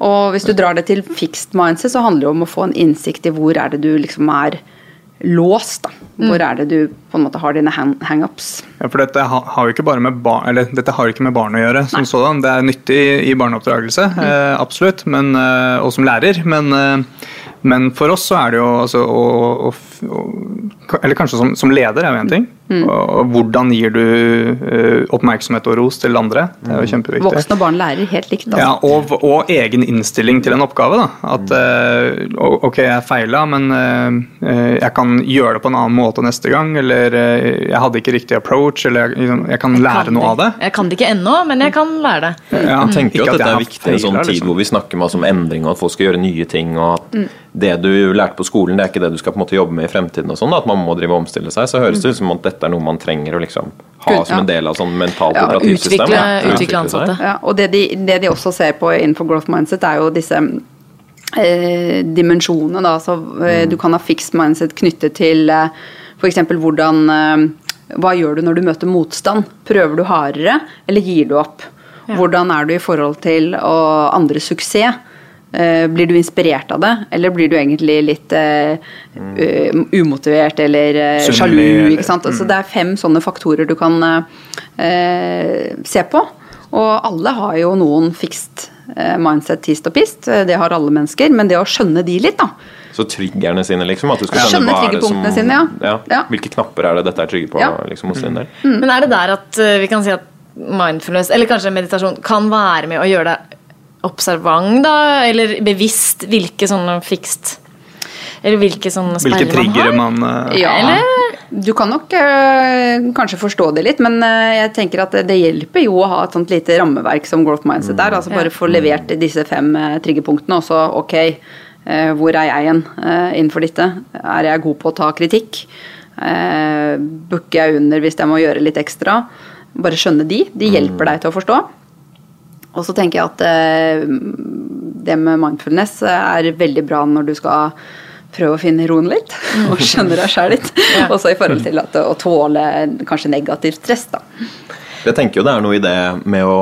Og hvis du drar det til fixed mindset, så handler det om å få en innsikt i hvor er det du liksom er låst, da. Hvor er det du på en måte har dine hang- hangups. Ja, for dette har, har jo ikke bare med barn, eller dette har ikke med barn å gjøre. som sådan. Det er nyttig i barneoppdragelse, eh, absolutt, men, eh, og som lærer. Men, eh, men for oss så er det jo altså, å, å, å Eller kanskje som, som leder er jo en ting. Og, og hvordan gir du eh, oppmerksomhet og ros til andre? Det er jo kjempeviktig. Voksne og barn lærer helt likt. Ja, og, og egen innstilling til en oppgave. Da. At eh, ok, jeg feila, men eh, jeg kan gjøre det på en annen måte neste gang. Eller jeg hadde ikke riktig approach, eller jeg, liksom, jeg kan lære Kan noe av det. Jeg kan det ikke ennå, men jeg kan lære det. Ja, Jeg tenker jo at, at dette er viktig i en sånn tid liksom. hvor vi snakker masse om endring, og at folk skal gjøre nye ting. og at Det du lærte på skolen, det er ikke det du skal på en måte jobbe med i fremtiden. og sånn, At man må drive og omstille seg. Så høres det ut som at dette er noe man trenger å liksom ha som en del av sånn mentalt Ja, operativsystem. Utvikle, ja, utvikle ansatte. Ja, og det de, det de også ser på innenfor growth mindset, er jo disse eh, dimensjonene. Da. Så, eh, Du kan ha fixed mindset knyttet til eh, f.eks. hvordan eh, Hva gjør du når du møter motstand? Prøver du hardere, eller gir du opp? Hvordan er du i forhold til å, andres suksess? Eh, blir du inspirert av det, eller blir du egentlig litt uh, umotivert eller uh, sjalu? ikke sant? Altså, det er fem sånne faktorer du kan uh, se på. Og alle har jo noen fixed mindset tist og pist. Det har alle mennesker. Men det å skjønne de litt, da. Så triggerne sine, liksom? At du skal Ja. skjønne Skjønne hva er det som triggerpunktene sine, ja. Ja. Hvilke knapper er det dette er trygge på Ja. liksom, hos din del? Men er det der at vi kan si at mindfulness, eller kanskje meditasjon, kan være med å gjøre deg observant, da? Eller bevisst hvilke sånne fikst Eller hvilke sånne Hvilke sperrer triggere man har? man eh, Ja, Eller? du kan nok øh, kanskje forstå det litt, men øh, jeg tenker at det, det hjelper jo å ha et sånt lite rammeverk som growth mindset der. altså Bare få levert disse fem øh, triggerpunktene, og så ok, eh, hvor er jeg igjen innenfor dette? Er jeg god på å ta kritikk? Eh, Bukker jeg under hvis jeg må gjøre litt ekstra? Bare skjønne de. De hjelper deg til å forstå. Og så tenker jeg at eh, det med mindfulness er veldig bra når du skal prøve å finne roen litt, og skjønne deg sjøl litt. Ja. Også i forhold til at, å tåle kanskje negativt stress, da. Jeg tenker jo det er noe i det med å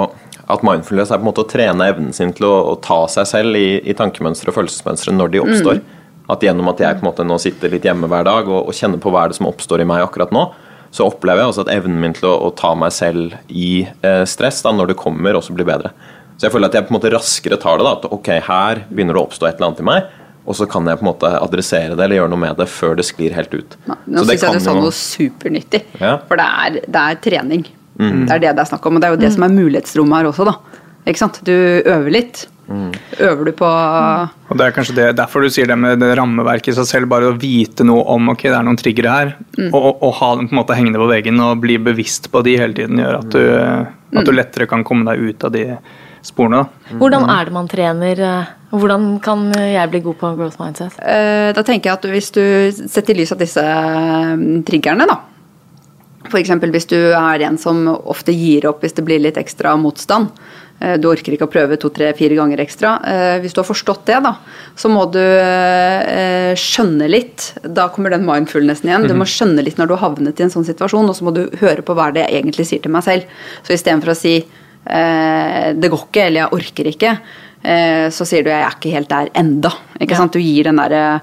at mindfulness er på en måte å trene evnen sin til å, å ta seg selv i, i tankemønstre og følelsesmønstre når de oppstår. At gjennom at jeg på en måte nå sitter litt hjemme hver dag og, og kjenner på hva er det som oppstår i meg akkurat nå, så opplever jeg også at evnen min til å, å ta meg selv i eh, stress da, når det kommer, også blir bedre. Så jeg føler at jeg på en måte raskere tar det. da, At ok, her begynner det å oppstå et eller annet i meg, og så kan jeg på en måte adressere det eller gjøre noe med det før det sklir helt ut. Nå Så det syns jeg kan du sa noe supernyttig, Ja. for det er, det er trening. Det er det det er snakk om, og det er jo det som er mulighetsrommet her også, da. Ikke sant? Du øver litt. Øver du på Og det er kanskje det, derfor du sier det med det rammeverket i seg selv. Bare å vite noe om ok, det er noen triggere her, og, og ha dem på en måte hengende på veggen og bli bevisst på de hele tiden, gjør at du, at du lettere kan komme deg ut av de sporene. da. Hvordan er det man trener? eh, Hvordan kan jeg bli god på growth mindset? Eh, Da tenker jeg at hvis du setter i lys av disse eh, triggerne, da. F.eks. hvis du er en som ofte gir opp hvis det blir litt ekstra motstand. Eh, Du orker ikke å prøve to, tre, fire ganger ekstra. Eh, Hvis du har forstått det, da, så må du eh, skjønne litt. Da kommer den mindfulnessen igjen. Du må skjønne litt når du har havnet i en sånn situasjon, og så må du høre på hva det jeg egentlig sier til meg selv. Så istedenfor å si 'det går ikke', eller 'jeg orker ikke', så sier du 'jeg er ikke helt der enda'. Ikke sant? Du gir den derre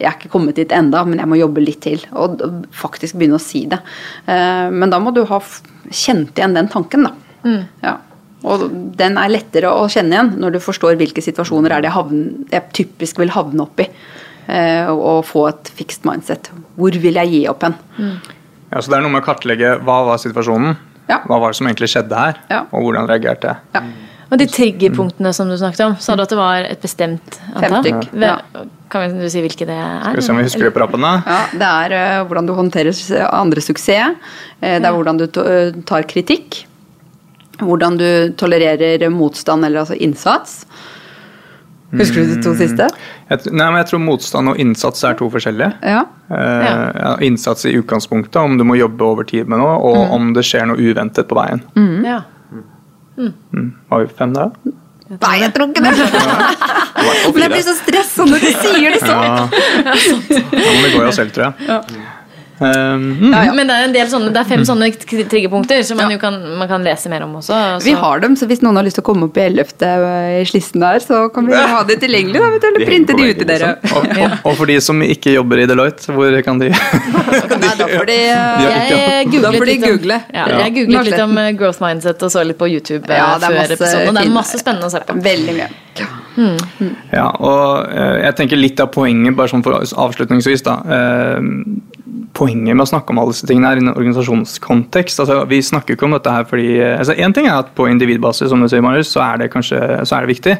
'jeg er ikke kommet dit enda, men jeg må jobbe litt til'. Og faktisk begynne å si det. Men da må du ha kjent igjen den tanken, da. Ja. Og den er lettere å kjenne igjen når du forstår hvilke situasjoner er det jeg, havn, jeg typisk vil havne opp i. eh, og, få et fixed mindset. Hvor vil jeg gi opp hen? Ja, så det er noe med å kartlegge hva var situasjonen, Ja. hva var det som egentlig skjedde her, Ja. og hvordan reagerte jeg. Ja. Og de triggerpunktene som du snakket om, sa du at det var et bestemt antall? ja. Kan du si hvilke det er? Skal vi se om vi husker det på rappen, da. Ja, det er uh, hvordan du håndterer andres suksess. Uh, det er hvordan du tar kritikk. Hvordan du tolererer motstand, eller altså innsats. Husker du de to siste? Jeg, nei, men jeg tror motstand og innsats er to forskjellige. Ja. Eh, Ja. ja, innsats i utgangspunktet, om du må jobbe over tid med noe, og om det skjer noe uventet på veien. Ja. Har vi fem der? Nei, jeg tror ikke det! Men jeg blir så stressa når du sier det sånn. Ja. ja, men det går jo selv, tror jeg. Um, mm. Men det er, en del sånne, det er fem sånne triggerpunkter som man jo kan, man kan lese mer om også. så- Vi har dem, så hvis noen har lyst til å komme opp i 11. i slissen der, så kan vi ha det tilgjengelig. Da, vet du, eller De printe de ut til dere. og, og, og for de som ikke jobber i Deloitte, hvor kan de Nei, da får de Jeg googlet litt google. ja, Ja. jeg googlet litt om eh, growth mindset og så litt på YouTube eh, Ja, det er før episoden. Det er masse spennende å se på. Veldig mye. Ja, og eh, jeg tenker litt av poenget, bare sånn for avslutningsvis, da. Poenget med å snakke om alle disse tingene er i en organisasjonskontekst. altså Vi snakker ikke om dette her fordi altså En ting er at på individbasis som du sier, Marius, så er det kanskje så er det viktig.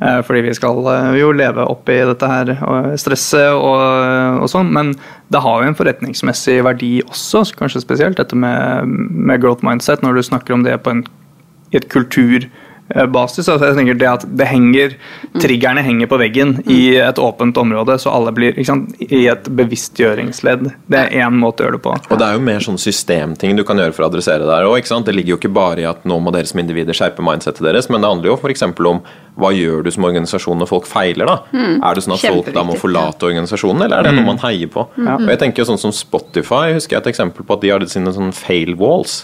eh, fordi vi skal eh, jo leve oppi dette her og stresset og, og sånn. Men det har jo en forretningsmessig verdi også, kanskje spesielt dette med, med growth mindset, når du snakker om det på en, i et kultur basis. Altså jeg tenker det at det henger, Triggerne henger på veggen i et åpent område, så alle blir ikke sant, i et bevisstgjøringsledd. Det er én måte å gjøre det på. Og det er jo mer sånn systemting du kan gjøre for å adressere det her. Det ligger jo ikke bare i at nå må dere som individer skjerpe mindsetet deres, men det handler jo f.eks. om hva gjør du som organisasjon når folk feiler, da? Er det sånn at folk da må forlate organisasjonen, eller er det noe man heier på? Og jeg tenker jo sånn som Spotify, husker jeg et eksempel på at de hadde sine sånn fail walls.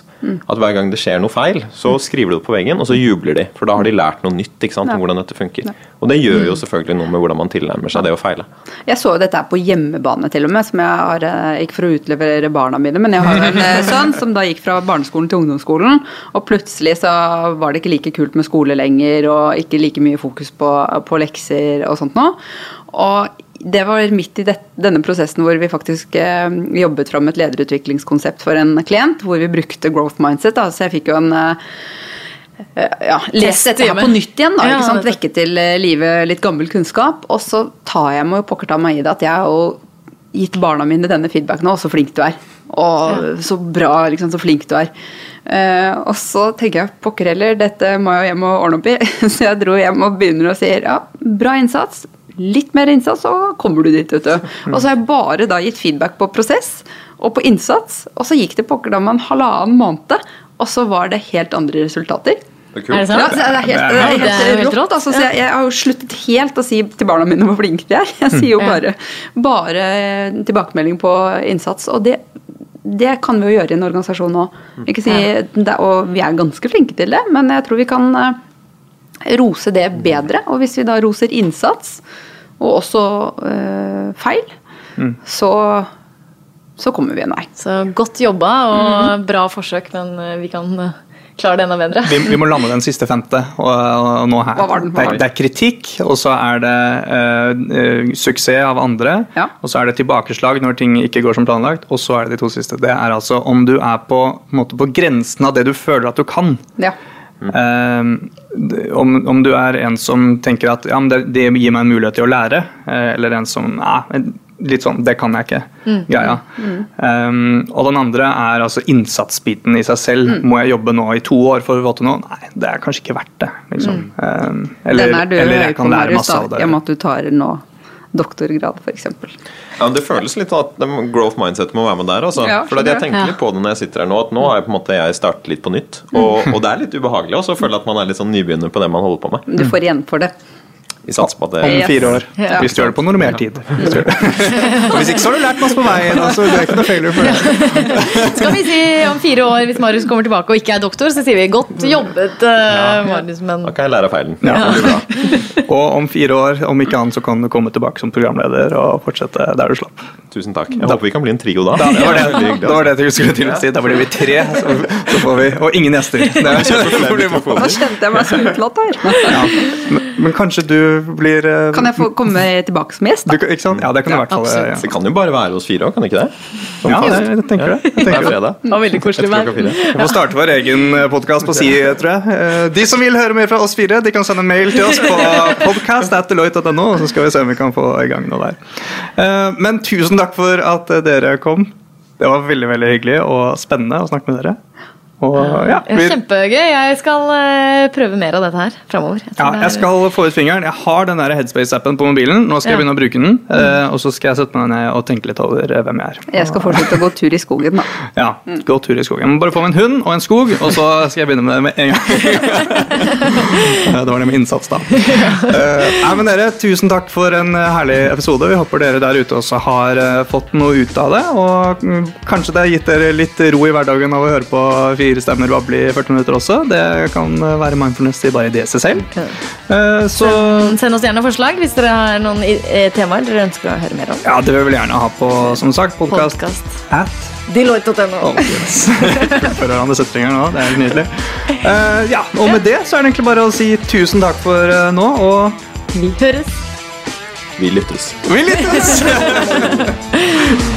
At hver gang det skjer noe feil, så skriver de det på veggen, og så jubler de. For da har de lært noe nytt ikke sant, om hvordan dette funker. Og det gjør jo selvfølgelig noe med hvordan man tilnærmer seg det å feile. Jeg så jo dette her på hjemmebane til og med, som jeg har, eh, ikke for å utlevere barna mine, men jeg har en eh, sønn som da gikk fra barneskolen til ungdomsskolen, og plutselig så var det ikke like kult med skole lenger, og ikke like mye fokus på, på lekser og sånt noe. Og det var midt i det, denne prosessen hvor vi faktisk eh, jobbet fram et lederutviklingskonsept for en klient, hvor vi brukte growth mindset. Da. Så jeg fikk jo en eh, ja, Les dette her på nytt igjen, da. Ja? Vekke til eh, live litt gammel kunnskap. Og så tar jeg meg pokker ta meg i det at jeg har jo gitt barna mine denne feedbacken, og så flink du er. Og så bra, liksom, så flink du er. Uh, og så tenker jeg pokker heller, dette må jeg jo hjem og ordne opp i. så jeg dro hjem og begynner å si ja, bra innsats. Litt mer innsats, så kommer du dit, vet du. Og så har jeg bare da gitt feedback på prosess og på innsats. Og så gikk det pokker da med en halvannen måned, og så var det helt andre resultater. Det Er det sant? Ja, det er helt, det er er helt rått. Altså, så jeg, jeg har jo sluttet helt å si til barna mine hvor flinke de er. Jeg sier jo bare, bare tilbakemelding på innsats. Og det, det kan vi jo gjøre i en organisasjon nå. Si, og vi er ganske flinke til det, men jeg tror vi kan eh, rose det bedre. Og hvis vi da roser innsats, og også øh, feil, så, så kommer vi en vei. Så godt jobba og bra forsøk, men eh, vi kan eh, klare det enda bedre. Vi, vi må lande den siste femte. Og, og nå her. Hva var den? Det, det er kritikk, og så er det eh, eh, suksess av andre. Ja. Og så er det tilbakeslag når ting ikke går som planlagt. Og så er det de to siste. Det er altså om du er på, måte, på grensen av det du føler at du kan. Ja. Eh, om, om du er en som tenker at ja, men det, det gir meg en mulighet til å lære, eh, eller en som ja, litt sånn det kan jeg ikke. greia. Eh, og den andre er altså innsatsbiten i seg selv. Må jeg jobbe nå i to år for å få til noe? Nei, det er kanskje ikke verdt det. Liksom. Um, eller, Den er du eller jeg kan lære masse av det. Om at du tar nå doktorgrad, f.eks. Ja, Det føles litt at growth mindset må være med der. Altså. Ja, for jeg tenker litt på det når jeg sitter her nå, at nå har jeg på en måte jeg startet litt på nytt. Og, og det er litt ubehagelig også å føle at man er litt sånn nybegynner på det man holder på med. Du får igjen for det. Vi satser på at det Om fire år. Ja. Hvis du gjør det på normert tid. Hvis du. Og hvis ikke, så har du lært masse på veien. Altså, du er ikke noe failure for det. Skal vi si om fire år, hvis Marius kommer tilbake og ikke er doktor, så sier vi 'godt jobbet', eh, Marius, men Da kan jeg lære av feilen. Ja. Det. Og om fire år, om ikke annet, så kan du komme tilbake som programleder og fortsette der du slapp. Tusen takk. Jeg håper vi kan bli en trio da. Da, det, var det, det var altså. det jeg skulle til å si. Da blir vi tre, så, så får vi, og ingen gjester. Det, blir- kjente jeg meg så utelatt her. ja. Men, kanskje du blir eh, Kan jeg få komme tilbake som gjest? da? Du, ikke sant? Ja, det kan du i hvert fall. absolutt. Ja, Det kan jo bare være hos fire òg, kan det ikke det? Som ja fast. det, jeg tenker det. Jeg Det er tenker det. fredag. det var veldig koselig vær. Vi får starte vår egen podkast på si, tror jeg. Eh, De som vil høre mer fra oss fire, de kan sende mail til oss på podcast.deloitte.no, så skal vi se om vi kan få i gang noe der. Eh, Men tusen takk for at eh, dere kom. Det var veldig veldig hyggelig og spennende å snakke med dere. Og ja, Ja, Kjempegøy. Jeg skal eh, prøve mer av dette her framover. Jeg ja, jeg skal få ut fingeren. Jeg har den der Headspace-appen på mobilen. Nå skal jeg begynne å bruke den. eh, Og så skal jeg sette meg ned og tenke litt over eh, hvem jeg er. Jeg skal fortsette å gå tur i skogen, da. Ja, Gå tur i skogen. Jeg må bare få meg en hund og en skog, og så skal jeg begynne med det med en gang. det var det med innsats, da. Eh, nei, men dere, Tusen takk for en herlig episode. Vi håper dere der ute også har fått noe ut av det. Og mm, kanskje det har gitt dere litt ro i hverdagen av å høre på fire stemmer bable i 40 minutter også. Det kan eh, være mindfulness i bare det seg selv. Eh, så Send oss gjerne forslag hvis dere har noen eh, temaer dere ønsker å høre mer om. ja, det vil vi gjerne ha på, som sagt, podkast Podcast. at Deloitte.no. Oh, yes. Fullfører hverandre setninger nå. Det er helt nydelig. Uh, ja, og med det så er det egentlig bare å si tusen takk for nå, og Vi høres. Vi lyttes. vi lyttes!